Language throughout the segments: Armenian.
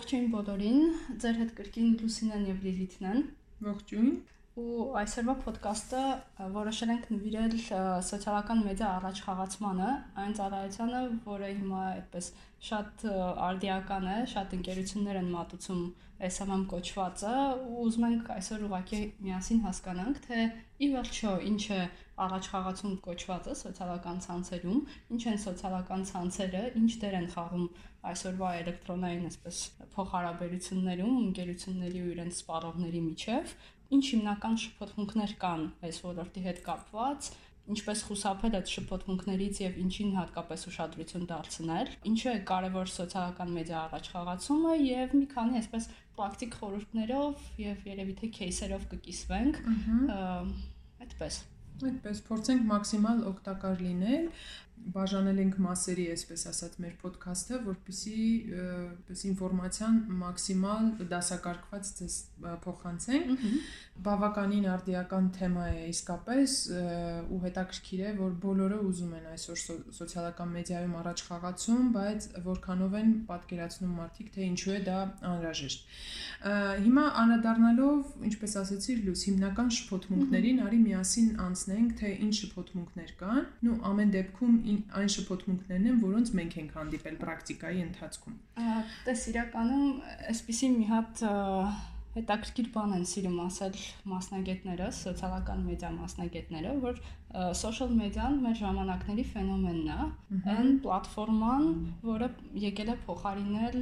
Ողջույն բոլորին։ Ձեր հետ կրկին Լուսինեն եւ Լիլիթն են։ Ողջույն։ Ու այսօրվա ոդկասթը որոշել ենք նվիրել սոցիալական մեդիա առաջխաղացմանը, այն ծառայությանը, որը հիմա այդպես շատ արդիական է, շատ ընկերություններ են մատուցում SMM կոչվածը ու ուզում ենք այսօր ուղղակի միասին հասկանանք, թե ի վերջո ինչ է առաջխաղացում կոչվածը սոցիալական ցանցերում, ինչ են սոցիալական ցանցերը, ինչ դեր են խաղում այսօրվա էլեկտրոնային այսպես փոխհարաբերություններում, ընկերությունների ու իրենց սպառողների միջև, ինչ հիմնական շփոթմունքներ կան այս ոլորտի հետ կապված, ինչպես խուսափել այդ շփոթմունքներից եւ ինչին հատկապես ուշադրություն դարձնել, ինչը է կարևոր սոցիալական մեդիա առաջխաղացումը եւ մի քանի այսպես պրակտիկ խորհուրդներով եւ երևի թե кейսերով կկիսվենք։ Այդպես։ Այդպես փորձենք մաքսիմալ օգտակար լինել բաժանել ենք մասերի, այսպես ասած, մեր ոդքասթը, որպեսզի այս ինֆորմացիան մաքսիմալ դասակարգված ցես փոխանցենք։ Բավականին արդիական թեմա է իսկապես ու հետաքրքիր է, որ բոլորը ուզում են այսօր սոցիալական մեդիայում առաջ խաղացում, բայց որքանով են պատկերացնում մարդիկ, թե ինչու է դա անհրաժեշտ։ Հիմա անդրադառնալով, ինչպես ասացի, լույս հիմնական շփոթմունքներին արի միասին անցնենք, թե ինչ շփոթմունքներ կան։ Նու ամեն դեպքում այն շփոթմունքներն են, որոնց մենք ենք հանդիպել պրակտիկայի ընթացքում։ Տես իրականում այսպեսի մի հատ հետաքրքիր բան են սիրում ասել մասնագետները, սոցիալական մեդիա մասնագետները, որ social media-ն մեր ժամանակների ֆենոմենն է, այն պլատֆորման, որը եկել է փոխարինել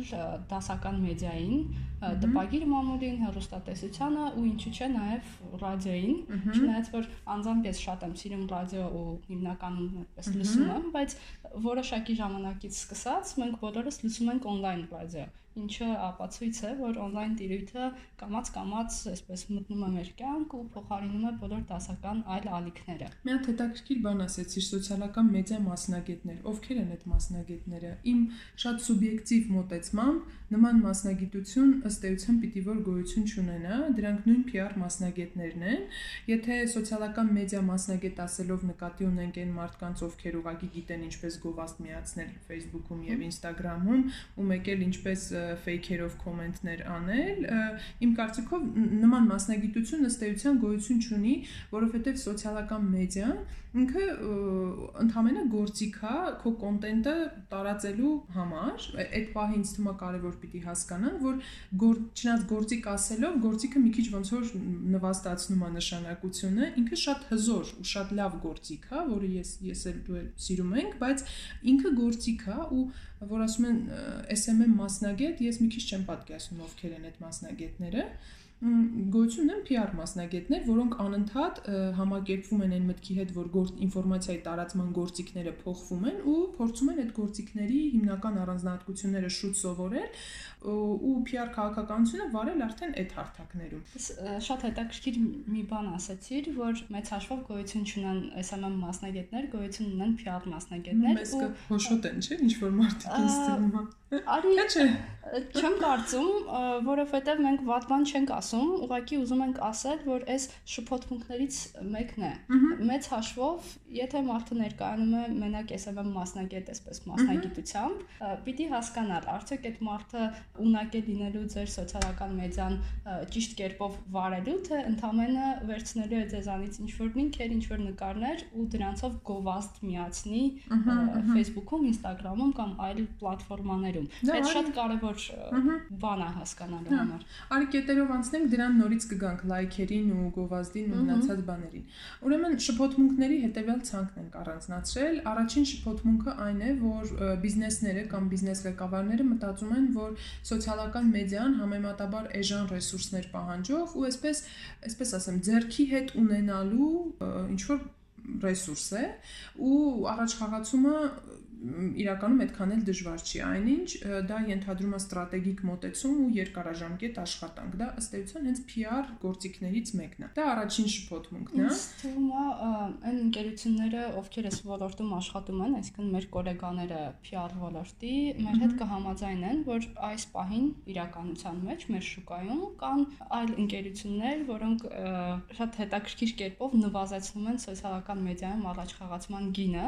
դասական մեդիային, տպագիր մամուլին, հեռուստատեսությանը ու ինչու՞ չէ նաև ռադիոյին, չնայած որ անձամբ ես շատ եմ սիրում ռադիո ու հիմնականում այդպես լսում եմ, բայց որոշակի ժամանակից սկսած մենք բոլորս լսում ենք on-line ռադիո ինչը ապացույց է, որ on-line տիրույթը կամած-կամած այսպես մտնում է մեր կյանք ու փոխարինում է բոլոր դասական այլ ալիքները։ Մի հատ հետաքրքիր բան ասեցիր սոցիալական մեդիա մասնագետներ։ Ովքեր են այդ մասնագետները։ Իմ շատ սուբյեկտիվ մոտեցմամբ նման մասնագիտություն ըստ էության պիտի որ գոյություն չունենա, դրանք նույն PR մասնագետներն են։ Եթե սոցիալական մեդիա մասնագետ ասելով նկատի ունենք այն մարդկանց, ովքեր ուղղակի գիտեն ինչպես գովաստ միացնել Facebook-ում եւ Instagram-ում, ու մեկ էլ ինչպես ֆեյքերով կոմենտներ անել, իմ կարծիքով նման մասնագիտություն ըստ էության գոյություն չունի, որովհետեւ սոցիալական մեդիան ինքը ընդհանրապես գործիք է քո կոնտենտը տարածելու համար այդ պահին ինձ թվում է կարևոր պիտի հասկանան որ գոր չնայած գործիք ասելով գործիքը մի քիչ ոնց որ նվաստացնում է նշանակությունը ինքը շատ հզոր ու շատ լավ գործիք է որը ես ես էլ դու էլ սիրում ենք բայց ինքը գործիք է ու որ ասում են SMM մասնագետ ես մի քիչ չեմ պատկերացնում ովքեր են այդ մասնագետները գոյություն են PR մասնագետներ, որոնք անընդհատ համակերպվում են այն մտքի հետ, որ գործ ինֆորմացիայի տարածման գործիքները փոխվում են ու փորձում են այդ գործիքների հիմնական առանձնահատկությունները շուտ սովորել ու PR քաղաքականությունը վարել արդեն այդ հարթակներում։ Շատ հետաքրքիր մի բան ասացիր, որ մեծ հաշվով գոյություն չունեն SMM մասնագետներ, գոյություն ունեն PR մասնագետներ ու հոշոտ են, չէ՞, ինչ որ մարդիկ թվում է։ Արի չեմ կարծում, որովհետև մենք վատ բան չենք ասում, ուղղակի ուզում ենք ասել, որ այս շփոթմունքներից մեկն է։ Մեծ հաշվով, եթե մարդը ներկայանում է մենակ SMM մասնագետ, այսպես մասնագիտությամբ, պիտի հասկանալ, արդյոք այդ մարդը ունակ է լինելու ձեր սոցիալական մեդիան ճիշտ կերպով վարելու, թե ընդամենը վերցնելու է ձեզանից ինչ-որ լինքեր, ինչ-որ նկարներ ու դրանցով գովաստ միացնի Facebook-ում, Instagram-ում կամ այլ պլատֆորմաներում։ Դա շատ կարևոր բան է հասկանալու հա, համար։ Արի կետերով անցնենք, դրան նորից կգանք լայքերին ու գովազդին ու մնացած բաներին։ Ուրեմն շփոթմունքների հետևյալ ցանկն ենք առանձնացրել։ Առաջին շփոթմունքը այն է, որ բիզնեսները կամ բիզնես ղեկավարները մտածում են, որ սոցիալական մեդիան համեմատաբար էժան ռեսուրսներ պահանջող ու այսպես, այսպես ասեմ, ձերքի հետ ունենալու ինչ որ ռեսուրս է ու առաջխաղացումը իրականում այդքան էլ դժվար չի։ Այնինչ դա ենթադրում է ստրատեգիկ մոտեցում ու երկարաժամկետ աշխատանք։ Դա ըստ էության հենց PR գործիքներից մեկն է։ Դա առաջին շփոթմունքն է։ Թվում է այն ընկերությունները, ովքեր այս ոլորտում աշխատում են, այսինքն մեր գոլեգաները PR ոլորտի, մեր հետ կհամաձայնեն, որ այս պահին իրականության մեջ մեր շուկայում կան այլ ընկերություններ, որոնք շատ հետաքրքիր կերպով նվազեցնում են սոցիալական մեդիայում առաջխաղացման գինը,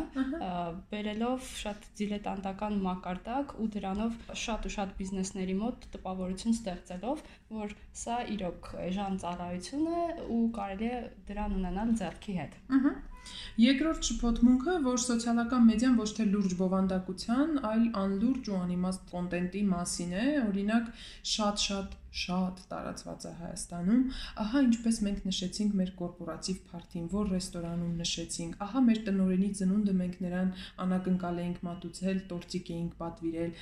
բերելով շատ դիլետանտական մակարդակ ու դրանով շատ ու շատ բիզնեսների մոտ տպավորություն ստեղծելով, որ սա իրոք էժան ծառայություն է ու կարելի է դրան ունենալ ձեռքի հետ։ Ահա Երկրորդ շփոթմունքը, որ սոցիալական մեդիան ոչ թե լուրջ բովանդակության, այլ անլուրջ ու անիմաստ կոնտենտի մասին է, օրինակ շատ-շատ շատ տարածված է Հայաստանում։ Ահա ինչպես մենք նշեցինք մեր կորպորատիվ փարթին, որ ռեստորանում նշեցինք, ահա մեր տնորենի ծնունդը մենք նրան անակնկալ էինք մատուցել, տորտիկ էինք պատվիրել։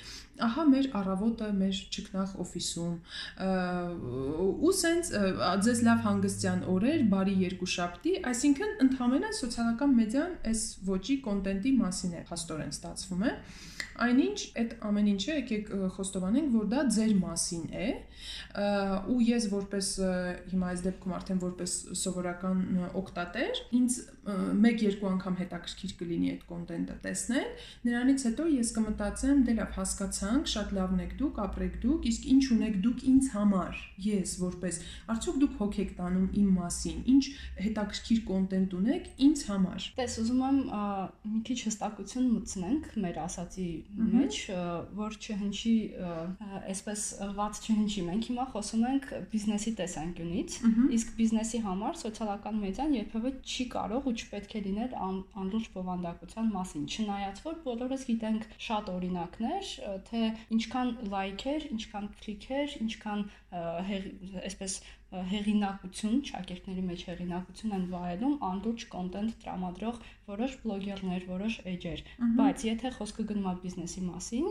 Ահա մեր առավոտը մեր ճկնախ օֆիսում։ Ու սենց ձեզ լավ հանգստյան օրեր, բարի երկուշաբթի, այսինքն ընդհանրապես սոցիալական մեդիան այս ոճի կոնտենտի մասին է հաստորեն ստացվում է։ Այնինչ այդ ամեն ինչը եկեք խոստովանենք, որ դա ձեր մասին է, ու ես որպես հիմա այս դեպքում արդեն որպես սովորական օկտատեր ինձ 1-2 անգամ հետաքրքիր կլինի այդ կոնտենտը տեսնել նրանից հետո ես կմտածեմ դե լավ հասկացանք շատ լավն եք դուք ապրեք դուք իսկ ինչ ունեք դուք ինձ համար ես որպես արդյոք դուք հոգ եք տանում իմ մասին ինչ հետաքրքիր կոնտենտ ունեք ինձ համար տես ուզում եմ մի քիչ հստակություն մտցնենք մեր ասացի մեջ որ չհնչի այսպես ված չհնչի մենք հիմա խոսում ենք բիզնեսի տեսանկյունից, իսկ բիզնեսի համար սոցիալական մեդիան երբևէ չի կարող ու չպետք է լինել անլուրջ բովանդակության մասին, չնայած որ բոլորս գիտենք շատ օրինակներ, թե ինչքան լայքեր, ինչքան քլիքեր, ինչքան այսպես հեղինակություն, շակերտների մեջ հեղինակություն են վայելում անլուրջ կոնտենտ տրամադրող որոշ բլոգերներ, որոշ էջեր, բայց եթե խոսքը գնում է բիզնեսի մասին,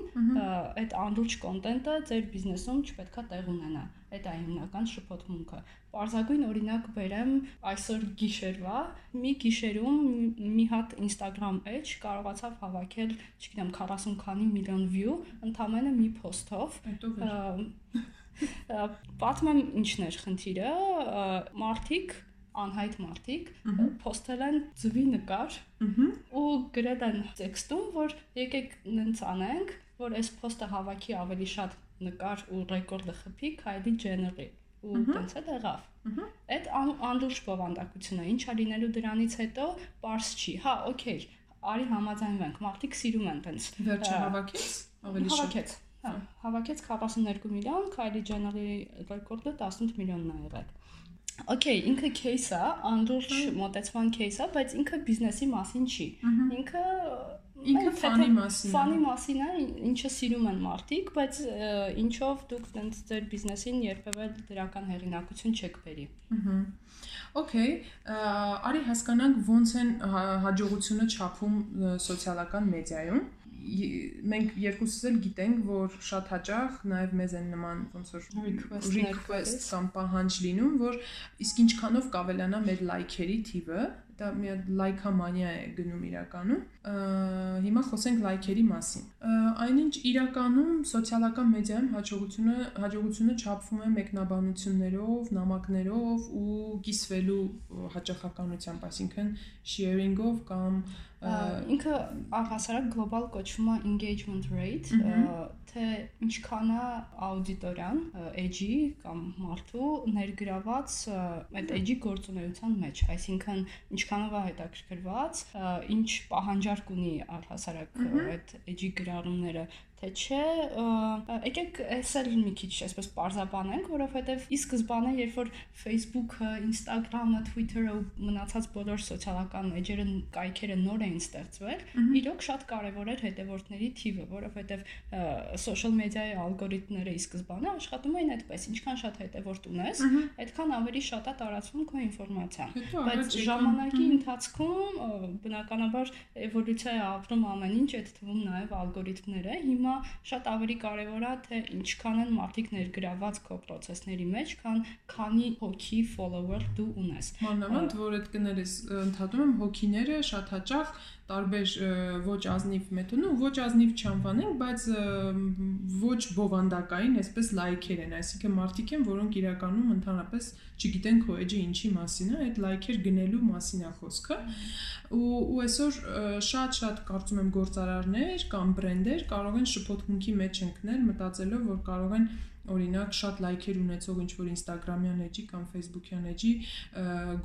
այդ անլուրջ կոնտենտը ձեր բիզնեսում չպետքա տեղ ունենա։ Այդ է հիմնական շփոթմունքը։ Պարզագույն օրինակ բերեմ այսօր գիշերվա, մի գիշերում մի հատ Instagram edge կարողացավ հավաքել, չգիտեմ, 40 քանի միլիոն view ընդամենը մի post-ով։ Պատմեմ ինչն էր խնդիրը, մարդիկ անհայտ մարդիկ post-ել են ծվի նկար ու գրել են տեքստում, որ եկեք նենց անենք, որ այս post-ը հավաքի ավելի շատ նկար ու ռեկորդը խփի Kylie Jenner-ի ու տենց է եղավ։ Այդ անդուրջ բովանդակությունը ինչա լինելու դրանից հետո པարս չի։ Հա, օքեյ, արի համաձայնվենք, մարդիկ սիրում են տենց։ Վերջը հավաքեց, ավելի շատ։ Հավաքեց։ Հա, հավաքեց 42 միլիոն, Kylie Jenner-ի ռեկորդը 18 միլիոնն է եղել։ Okay, ինքը case է, անդուրջ մոտեցման case է, բայց ինքը բիզնեսի մասին չի։ Ինքը ինքը ֆանի մասին Ֆանի մասին է, ինչը սիրում են մարդիկ, բայց ինչով դուք տենց ձեր բիզնեսին երբևէ դրական հեղինակություն չեք բերի։ Ահա։ Okay, արի հասկանանք ոնց են հաջողությունը չափում սոցիալական մեդիայում մենք երկուսս էլ գիտենք, որ շատ հաճախ նաև մեզ են նման ոնց որ request կամ պահանջ լինում, որ իսկ ինչքանով կավելանա մեր լայքերի թիվը, դա մի հատ լայքամանիա է գնում իրականում։ Հիմա խոսենք լայքերի մասին։ Այնինչ իրականում սոցիալական մեդիայում հաջողությունը հաջողությունը չափվում է մեկնաբանություններով, նամակներով ու կիսվելու հաճախականությամբ, այսինքն sharing-ով կամ ինքը առհասարակ գլոբալ կոչվում է engagement rate, թե ինչքան է աուդիտորիան edge-ի կամ մարդու ներգրաված այդ edge-ի գործունեության մեջ, այսինքն ինչքանով է հետաքրքրված, ինչ պահանջարկ ունի առհասարակ այդ edge-ի գրառումները թե չէ, եկեք էսել մի քիչ այսպես parzabanենք, որովհետև ի սկզբանե երբ որ Facebook-ը, Instagram-ը, Twitter-ը ու մնացած բոլոր սոցիալական էջերը, կայքերը նոր էին ստեղծվել, իրոք շատ կարևոր էր հետևորդների թիվը, որովհետև social media-ի ալգորիթմները ի սկզբանե աշխատում էին այդպես, ինչքան շատ հետևորդ ունես, այդքան ավելի շատ է տարածվում քո ինֆորմացիան։ Բայց ժամանակի ընթացքում բնականաբար էվոլյուցիա է ապրում ամեն ինչ, այդ թվում նաև ալգորիթմները։ Հիմա հիմա շատ ավելի կարևոր է թե ինչքան են մարդիկ ներգրաված քո process-ների մեջ, քան քանի հոգի follower դու ունես։ Մանավանդ որ այդ կներես ընդհատում եմ հոգիները շատ հաճախ տարբեր ոչ ազնիվ մեթոդն ու ոչ ազնիվ չանվանենք, բայց ոչ բովանդակային, այսպես լայքեր են, այսինքն մարդիկ են, որոնք իրականում ընդհանրապես չգիտեն քո էջը ինչի մասին է, այդ լայքեր գնելու մասին է խոսքը։ Ու ու այսօր շատ-շատ կարծում եմ գործարարներ կամ բրենդեր կարող են շփոթմունքի մեջ ընկնել, մտածելով, որ կարող են օրինակ շատ լայքեր ունեցող ինչ որ Instagram-յան էջի կամ Facebook-յան էջի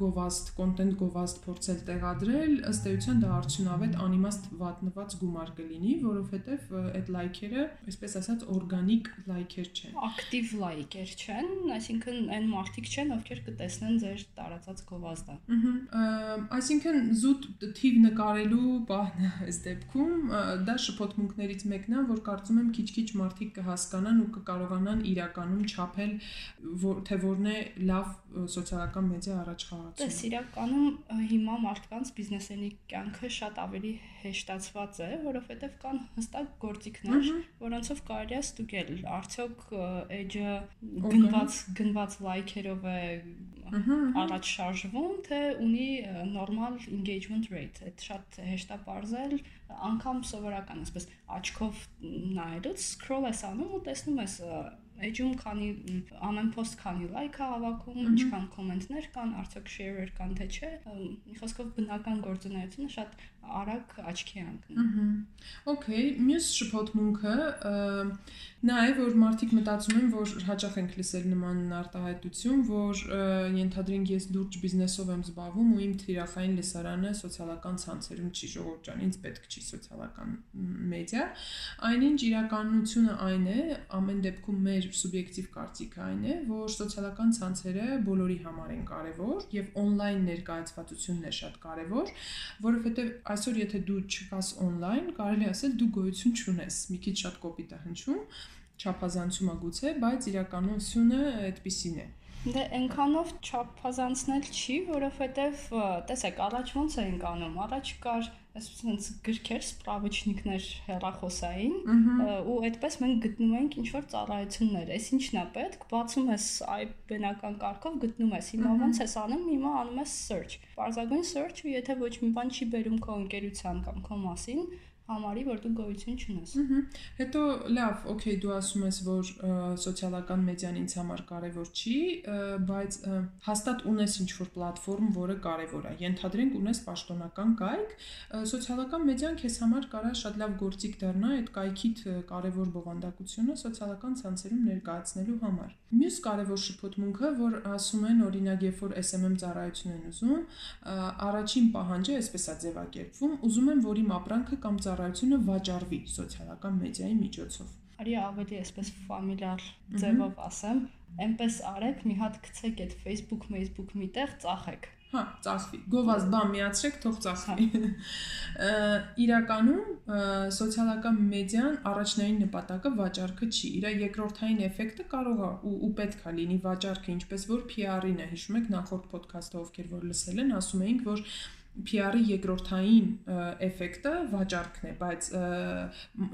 գովաստ, content գովաստ փորձել տեղադրել, ըստ էության դա արդյունավետ անիմաստ վատնված գումար կլինի, որովհետև այդ լայքերը, այսպես ասած, օրգանիկ լայքեր չեն։ Ակտիվ լայքեր չեն, այսինքն այն մարդիկ չեն, ովքեր կտեսնեն ձեր տարածած գովազդը։ Ահա, այսինքն զուտ թիվ նկարելու բանը այս դեպքում դա շփոթմունքներից մեկն է, որ կարծում եմ քիչ-քիչ մարդիկ կհասկանան ու կկարողանան իրականում չափել որ թե որն է լավ սոցիալական մեդիա առաջխաղացումը։ Դες իրականում հիմա մարդկանց բիզնեսերի կյանքը շատ ավելի հեշտացված է, որովհետև կան հստակ գործիքներ, որոնցով կարելի է ստուգել. Արդյոք էջը գնված գնված լայքերով է առաջ շարժվում, թե ունի նորմալ engagement rate։ Այդ շատ հեշտ է բարձել անգամ սովորական, այսպես աչքով նայելուց scroll ես անում ու տեսնում ես էջում քանի ամեն post քանի like է հավաքում, ինչքան կոմենտներ կան, արդյոք share-եր կան թե չէ։ Մի խոսքով բնական գործունեությունը շատ արագ աչքի ընկնում։ Okay, մյուս շփոթմունքը նա է, որ մարդիկ մտածում են, որ հաճախ ենք լսել նման արտահայտություն, որ ենթադրենք ես լուրջ բիզնեսով եմ զբաղվում ու իմ թիրախային լսարանը սոցիալական ցանցերում չի ժողովուրդ ջան, ինձ պետք չի սոցիալական մեդիա։ Այնինչ իրականությունը այն է, ամեն դեպքում մեր սուբյեկտիվ կարծիքը այն է, որ սոցիալական ցանցերը բոլորի համար են կարևոր եւ on-line ներկայացվածությունն է շատ կարևոր, որովհետեւ այսօր եթե դու չկաս on-line, կարելի ասել դու գոյություն չունես։ Մի քիչ շատ կոպիտ է հնչում, չափազանցում է գուցե, բայց իրականությունը այդպեսին է։ Դե այնքանով չափազանցնել չի, որովհետև տեսեք, առաջ ոնց էինք անում։ Առաջ կար այսպես գրքեր, սպրավիչնիկներ հեռախոսային ու այդպես մենք գտնում ենք ինչ որ ծառայություններ։ Այս ինչն է պետք։ Բացում ես այ բնական կարգով գտնում ես։ Հիմա ոնց ես անում, հիմա անում ես search։ Պարզագույն search ու եթե ոչ մի բան չի բերում քո ընկերության կամ քո մասին, համարի, որ դու գոյություն չունես։ Ահա։ Հետո լավ, օքեյ, դու ասում ես, որ սոցիալական մեդիան ինձ համար կարևոր չի, բայց հաստատ ունես ինչ-որ պլատֆորմ, որը կարևոր է։ Ենթադրենք ունես պաշտոնական կայք, սոցիալական մեդիան քեզ համար կարա շատ լավ գործիք դառնա այդ կայքիդ կարևոր բովանդակությունը սոցիալական ցանցերում ներկայացնելու համար։ Մյուս կարևոր շփոթմունքը, որ ասում են, օրինակ, երբ որ SMM ծառայություն են ուզում, առաջին պահանջը այսպես է ձևակերպվում, ուզում են, որ իմ ապրանքը կամ ծառայությունը վաճառվի սոցիալական մեդիայի միջոցով։ Արի ավելի այսպես ֆամիլիար ձևով ասեմ, այնպես արեք, մի հատ գցեք այդ Facebook, Facebook միտեղ ծախեք։ Հա, ծախվի։ Գովազդ բան միացրեք, թող ծախվի։ Իրականում սոցիալական մեդիան առաջնային նպատակը վաճառքը չի։ Իր երկրորդային էֆեկտը կարող է ու, ու պետք է լինի վաճառքը, ինչպես որ PR-ին է, հիշում եք նախորդ ոդքասթը ովքեր որ լսել են, ասում էինք, որ PR-ի երկրորդային էֆեկտը վաճառքն է, բայց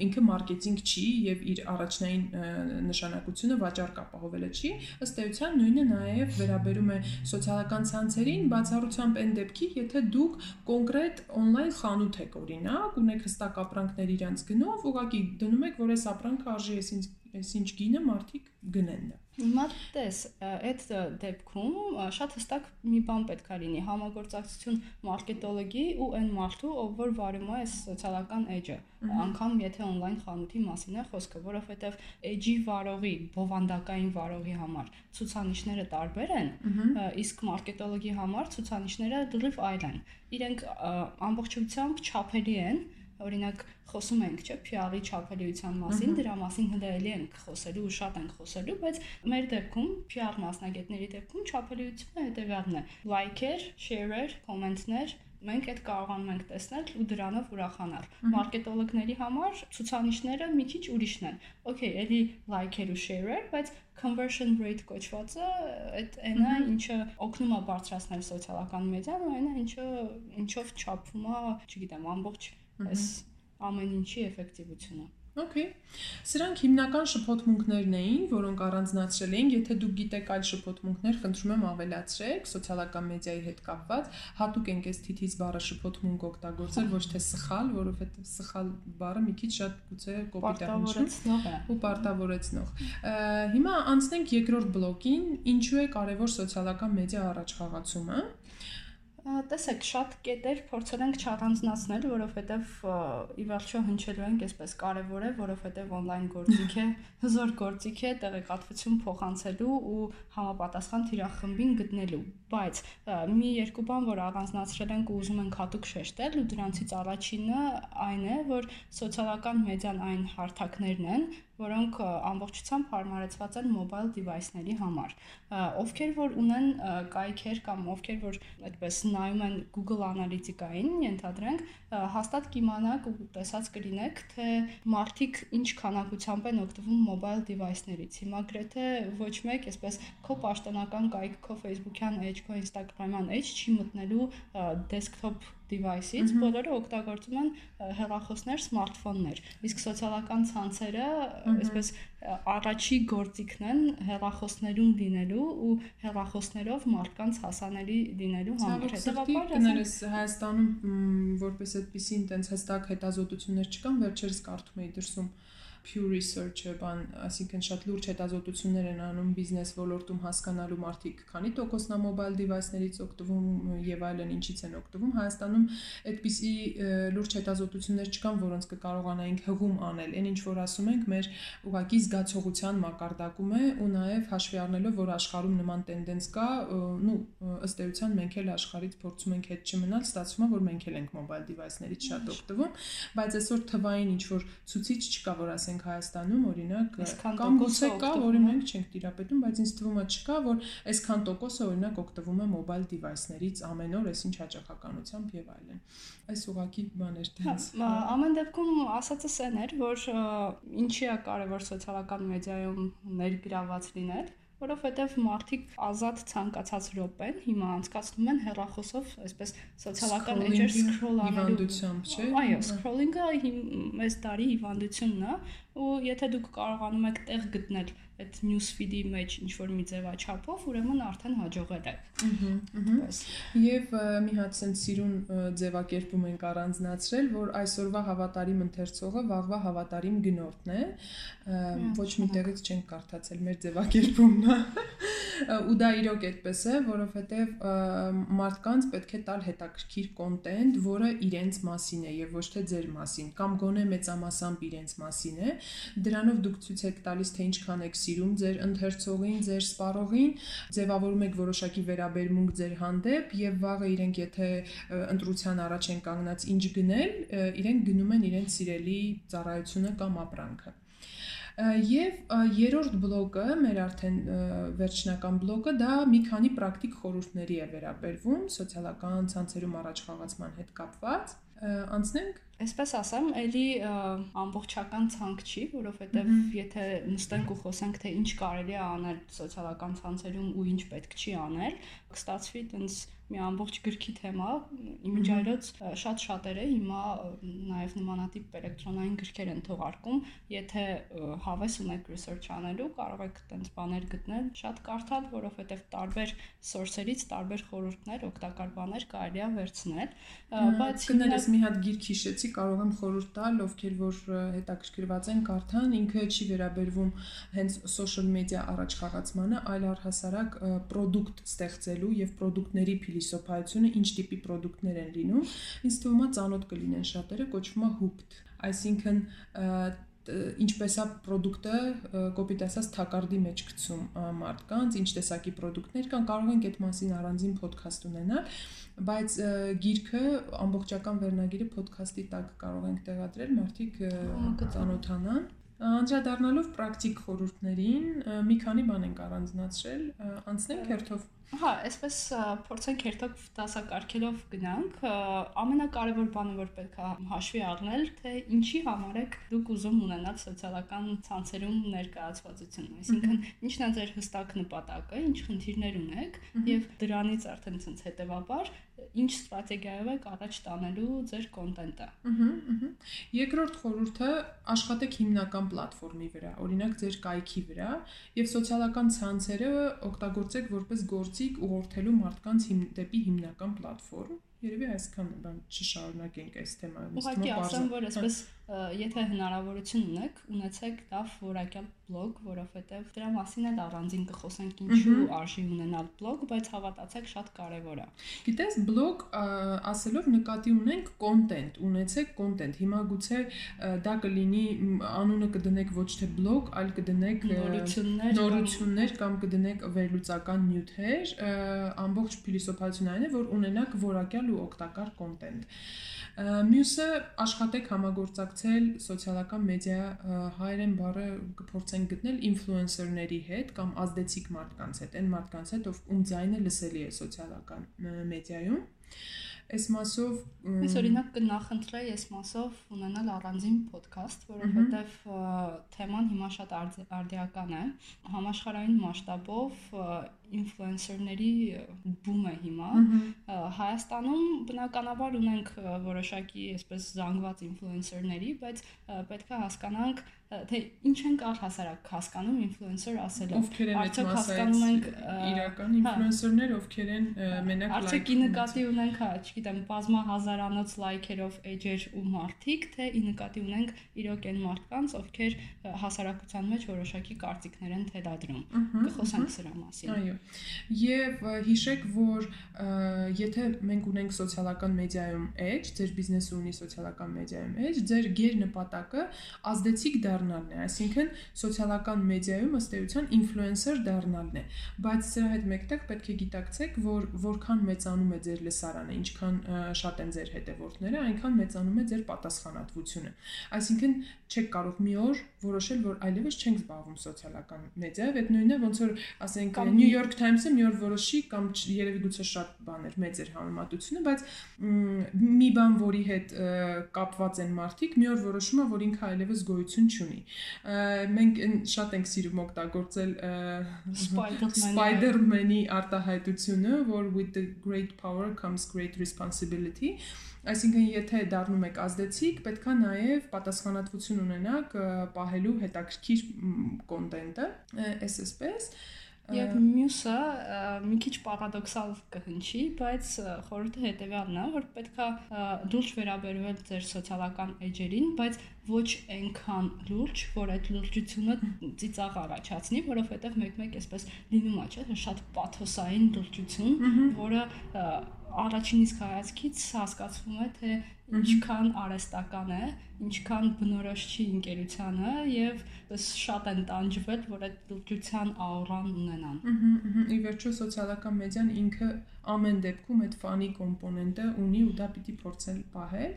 ինքը մարքեթինգ չի եւ իր առաջնային նշանակությունը վաճառք ապահովելը չի։ Ըստ էության նույնը նաեւ վերաբերում է սոցիալական ցանցերին, բացառությամբ այն դեպքի, եթե դուք կոնկրետ on-line խանութ եք օրինակ, ունեք հստակ ապրանքներ իրանց գնով, ուղղակի դնում եք, որ այս ապրանքը արժի այսինչ այսինչ գինը մարդիկ գնեն դա։ Հիմա տես, այդ դեպքում շատ հստակ մի բան պետք է լինի՝ համագործակցություն մարքետոլոգի ու այն մարդու, ով որ վարում է այս սոցիալական էջը, անգամ եթե on-line խանութի մասին է խոսքը, որովհետև էջի վարողի, բովանդակային վարողի համար ցուցանիշները տարբեր են, իսկ մարքետոլոգի համար ցուցանիշները դժվար այլ են։ Իրենք ամբողջությամբ չափելի են, օրինակ խոսում ենք, չէ, PR-ի չափելիության մասին, դրա մասին հդայելի ենք խոսելու ու շատ ենք խոսելու, բայց մեր դեպքում PR մասնագետների դեպքում չափելիությունը հետեւյալն է. լայքեր, շեյրեր, կոմենտներ, մենք այդ կարողանում ենք տեսնել ու դրանով ուրախանալ։ Մարքետոլոգների համար ցուցանիշները մի քիչ ուրիշն են։ Okay, էլի լայքեր ու շեյրեր, բայց conversion rate կոչվածը այդ այնա ինչը օգնում է բարձրացնել սոցիալական մեդիան, այնա ինչը ինչով չափվում է, չգիտեմ, ամբողջ այս ամեն ինչի էֆեկտիվությունը։ Okay։ Սրանք հիմնական շփոթմունքներն էին, որոնք առանձնացրել էին։ Եթե դուք գիտեք այլ շփոթմունքներ, խնդրում եմ ավելացրեք սոցիալական մեդիայի հետ կապված։ Հատուկ ենք այս թիթիզ բառը շփոթմունք օգտագործել, ոչ թե սխալ, որովհետև սխալ բառը մի քիչ շատ գուցե կոպիտ է հնչում ու պարտավորեցնող։ Հիմա անցնենք երկրորդ բլոկին, ինչու է կարևոր սոցիալական մեդիա առաջխաղացումը։ Տեսեք, շատ կետեր փորձել ենք չառանձնացնել, որովհետև ի վերջո հնչելու ենք այսպես կարևոր է, որովհետև on-line գործիք է, հզոր գործիք է տեղեկատվություն փոխանցելու ու համապատասխան թիրախմբին գտնելու։ Բայց մի երկու բան, որ առանձնացրել ենք ու ուզում ենք հատուկ շեշտել, ու դրանցից առաջինը այն է, որ սոցիալական մեդիան այն հարթակներն են, որոնք ամբողջությամբ հարմարեցված են mobile device-ների համար։ Ովքեր որ ունեն կայքեր կամ ովքեր որ այդպես նայում են Google Analytica-ին, ենթադրենք, հաստատ կիմանաք ու տեսած կլինեք, թե մարդիկ ինչ քանակությամբ են օգտվում mobile device-ներից։ Հիմա գրեթե ոչ մեկ, այսպես քո պաշտոնական կայք, քո Facebook-յան edge, քո Instagram-յան edge չի մտնելու desktop device-ից, բոլորը օգտագործում են հեռախոսներ, սմարթֆոններ։ Իսկ սոցիալական ցանցերը այսպես առաջի գործիքն են հեռախոսներում լինելու ու հեռախոսներով մարդկանց հասանելի լինելու համար։ Հետևաբար կներես Հայաստանում որպես այդպեսի ինտենց հստակ հետազոտություններ չկան, վերջերս կարդում էի դրսում Pew Research-ը բան, այսինքն շատ լուրջ հետազոտություններ են անում բիզնես ոլորտում հասկանալու մարդիկ, քանի տոկոսն է mobile device-ներից օգտվում եւ այլն ինչից են օգտվում։ Հայաստանում այդպիսի լուրջ հետազոտություններ չկան, որոնց կկարողանայինք հղում անել։ Այն ինչ որ ասում ենք, մեր ուղակի զգացողության մակարդակում է ու նաեւ հաշվի առնելով, որ աշխարհում նման տենդենց կա, նու ըստ էության մենք էլ աշխարհից փորձում ենք հետ չմնալ, ստացվում է, որ մենք էլ ենք mobile device-ներից շատ օգտվում, բայց այսօր թվային ինչ որ ցուցիչ չկա, որ ասենք ասենք Հայաստանում օրինակ կամ գուցե կա, որը մենք չենք տիրապետում, բայց ինձ թվում է չկա, որ այսքան տոկոսը օրինակ օգտվում է mobile device-ներից ամեն օր, այսինչ հաճախականությամբ եւ այլն։ Այս ուղակի բաներ տենց։ հա, Ամեն դեպքում ասածս այն էր, որ ինչի է կարևոր սոցիալական մեդիայում ներգրաված լինել որովհետև մարդիկ ազատ ցանկացած րոպեն հիմա անցկացնում են հեռախոսով, այսպես սոցիալական էջեր սկրոլ անելու հիվանդությամբ, չէ՞։ Այո, սկրոլինգը մեծ տարի հիվանդությունն է, ու եթե դուք կարողանում եք տեղ գտնել այդ news feed-ի մեջ ինչ որ մի ձևաչափով, ուրեմն արդեն հաջողել է։ Ահա։ Եվ մի հատ sense սիրուն ձևակերպում ենք առանձնացրել, որ այսօրվա հավատարիմ ընթերցողը վաղվա հավատարիմ գնորդն է։ Ոչ մի տեղից չենք կարդացել մեր ձևակերպումն ու դա իրոք այդպես է, որովհետև մարդկանց պետք է տալ հետաքրքիր կոնտենտ, որը իրենց մասին է եւ ոչ թե ձեր մասին, կամ գոնե մեծամասամբ իրենց մասին է։ Դրանով դուք ցույց եք տալիս, թե ինչքան եք սիրում ձեր ընթերցողին, ձեր սպառողին, ձևավորում եք որոշակի վերաբերմունք ձեր հանդեպ եւ վաղը իրենք եթե ընտրության առաջ են կանգնած ինչ գնել, իրենք գնում են իրենց սիրելի ծառայությունը կամ ապրանքը։ Եվ երրորդ բլոկը, մեր արդեն վերջնական բլոկը, դա մի քանի պրակտիկ խորհուրդների է վերաբերվում սոցիալական ցանցերում առաջ խաղացման հետ կապված անցնենք Այսպես ասեմ, ելի ամբողջական ցանկ չի, որովհետև եթե նստենք ու խոսենք թե ինչ կարելի է անել սոցիալական ցանցերում ու ինչ պետք չի անել, կստացվի տենց մի ամբողջ գրքի թեմա, իմիջայլոց շատ շատերը հիմա նաև նմանատիպ էլեկտրոնային գրքեր են թողարկում, եթե հավես ունեք research անելու, կարող եք տենց բաներ գտնել, շատ կարդալ, որովհետև տարբեր source-երից տարբեր խորհուրդներ, օգտակար բաներ կարելի է վերցնել, բայց կներես մի հատ գիրք հիշեցի, կարող եմ խորհուրդ տալ, ովքեր որ հետաքրքրված են կարդան, ինքը չի վերաբերվում հենց social media առաջ խաղացմանը, այլ առհասարակ product ստեղծելու եւ product-ների փիլիսոփայությունը ինչ տիպի product-ներ են լինում, ինձ թվում է ծանոթ կլինեն շատերը, կոչվում է hooked, այսինքն ինչպես է ապրանքը կոպիտ ասած թակարդի մեջ գցում մարդկանց, ինչ տեսակի ապրանքներ կան, կարող ենք այդ մասին առանձին ոդքասթ ունենալ, բայց գիրքը ամբողջական վերնագիրը ոդքասթի տակ կարող ենք տեղադրել, մարդիկ կծանոթանան Անդրադառնալով պրակտիկ խորհուրդներին, մի քանի բան ենք առանձնացրել, անցնենք հերթով Հա, այսպես փորձենք հերթով դասակարգելով գնանք։ Ամենակարևոր բանը, որ պետք է հաշվի առնել, թե ինչի համար եք դուք ուզում ունենալ սոցիալական ցանցերում ներկայացվածություն, այսինքն ինչն է ձեր հստակ նպատակը, ինչ խնդիրներ ունեք եւ դրանից արդեն ցած հետեւաբար ինչ ստրատեգիայով եք առաջ տանելու ձեր կոնտենտը։ Ահա, ահա։ Երկրորդ խորհուրդը աշխատեք հիմնական պլատֆորմի վրա, օրինակ ձեր կայքի վրա, եւ սոցիալական ցանցերը օգտագործեք որպես գործիք ուղղորդելու մարդկանց հիմ, դեպի հիմնական պլատֆորմ Երևի այսքան բան չշարունակենք այս թեմայով։ Ուղղակի ասեմ, որ այսպես եթե հնարավորություն ունեք, ունեցեք լավ որակյալ բլոգ, որովհետև դրա մասին էլ առանձին կխոսենք ինչու արժի ունենալ բլոգ, բայց հավատացեք շատ կարևոր է։ Գիտես, բլոգ ասելով նկատի ունենք կոնտենտ, ունեցեք կոնտենտ։ Հիմա գուցե դա կլինի անունը կդնեք ոչ թե բլոգ, այլ կդնեք նորություններ, նորություններ կամ կդնեք վերլուծական նյութեր, ամբողջ փիլիսոփայությունն այն է, որ ունենաք որակյալ ու օգտակար կոնտենտ։ Մյուսը աշխատեք համագործակցել սոցիալական մեդիա հայերեն բառը կփորձենք գտնել ինֆլուենսերների հետ կամ ազդեցիկ մարդկանց հետ, այն մարդկանց հետ, ով ում ձայնը լսելի է սոցիալական մեդիայում այս մասով ես օրինակ կնախընտրեի այս մասով ունենալ առանձին ոդքասթ, որովհետև թեման հիմա շատ արդիական է։ Համաշխարհային մասշտաբով ինֆլուենսերների բում է հիմա։ Հայաստանում բնականաբար ունենք որոշակի այսպես զանգված ինֆլուենսերների, բայց պետք է հասկանանք թե ինչ ենք առհասարակ հասկանում ինֆլուենսեր ասելով։ այդ հասկանում ենք իրական ինֆլուենսերներ, ովքեր են մենակ լայք։ Արդյոք ի նկատի ունենք, հա, չգիտեմ, բազմա հազարանոց լայքերով էջեր ու մարդիկ, թե ի նկատի ունենք իրոք այն մարդկանց, ովքեր հասարակության մեջ որոշակի կարծիքներ են թելադրում։ Կխոսենք սրա մասին։ Այո։ Եվ հիշեք, որ եթե մենք ունենք սոցիալական մեդիայում edge, ձեր բիզնեսը ունի սոցիալական մեդիայում edge, ձեր գեր նպատակը ազդեցիկ դառնալն է, այսինքն սոցիալական մեդիայում ըստ էության ինֆլուենսեր դառնալն է, բայց սրա հետ մեկտեղ պետք է գիտակցեք, որ որքան մեծանում է ձեր լսարանը, ինչքան շատ են ձեր հետևորդները, այնքան մեծանում է ձեր պատասխանատվությունը։ Այսինքն չեք կարող մի օր որոշել, որ այլևս չենք զբաղվում սոցիալական մեդիայով, այդ նույնն է ոնց որ ասենք New York Times-ը մի օր որոշի կամ երևի գուցե շատ բաներ մեծ էր համեմատությունը, բայց մի բան, որի հետ կապված են մարդիկ, մի օր որոշում է, որ ինքը այլևս գոյություն չունի։ Մենք շատ ենք սիրում օգտագործել Spider-Man-ի արտահայտությունը, որ with the great power comes great responsibility Այսինքն եթե դառնում եք ազդեցիկ, պետքա նաև պատասխանատվություն ունենաք պահելու հետաքրքիր կոնտենտը, այսպես Եվ մյուսը մի քիչ պարադոքսալ կհնչի, բայց խորհուրդը հետեւյալն է, որ պետքա լուրջ վերաբերվել ձեր սոցիալական էջերին, բայց ոչ այնքան լուրջ, որ այդ լուրջությունը ծիծաղ առաջացնի, որովհետև մեկ-մեկ այսպես լինում է, չէ՞, շատ պաթոսային լուրջություն, որը առաջին իսկ հայացքից հասկացվում է, թե ինչքան արեստական է, ինչքան բնորոշ չի ընկերությանը եւ շատ են տանջվել, որ այդ լուծության աուրան ունենան։ Ահա, ի վերջո սոցիալական մեդիան ինքը ամեն դեպքում այդ ֆանի կոմպոնենտը ունի ու դա պիտի փորձել պահել։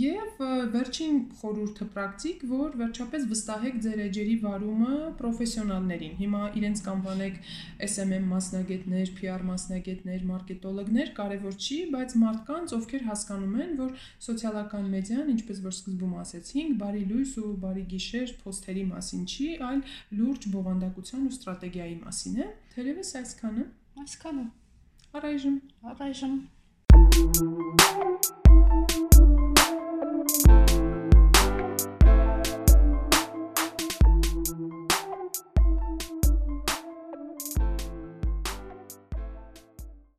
Եւ վերջին խորհուրդը պրակտիկ, որ վերջապես վստահեք ձեր էջերի վարումը պրոֆեսիոնալներին։ Հիմա իրենց կանվանեք SMM մասնագետներ, PR մասնագետներ, մարքետոլոգներ, կարևոր չի, բայց մարդկանց, ովքեր հասկանում են, որ սոցիալական մեդիան, ինչպես որ սկզբում ասեցինք, բարի լույս ու բարի գիշեր փոստերի մասին չի, այլ լուրջ բովանդակության ու ստրատեգիայի մասին է։ Թերևս այսքանը։ Այսքանը։ Origem. Origem.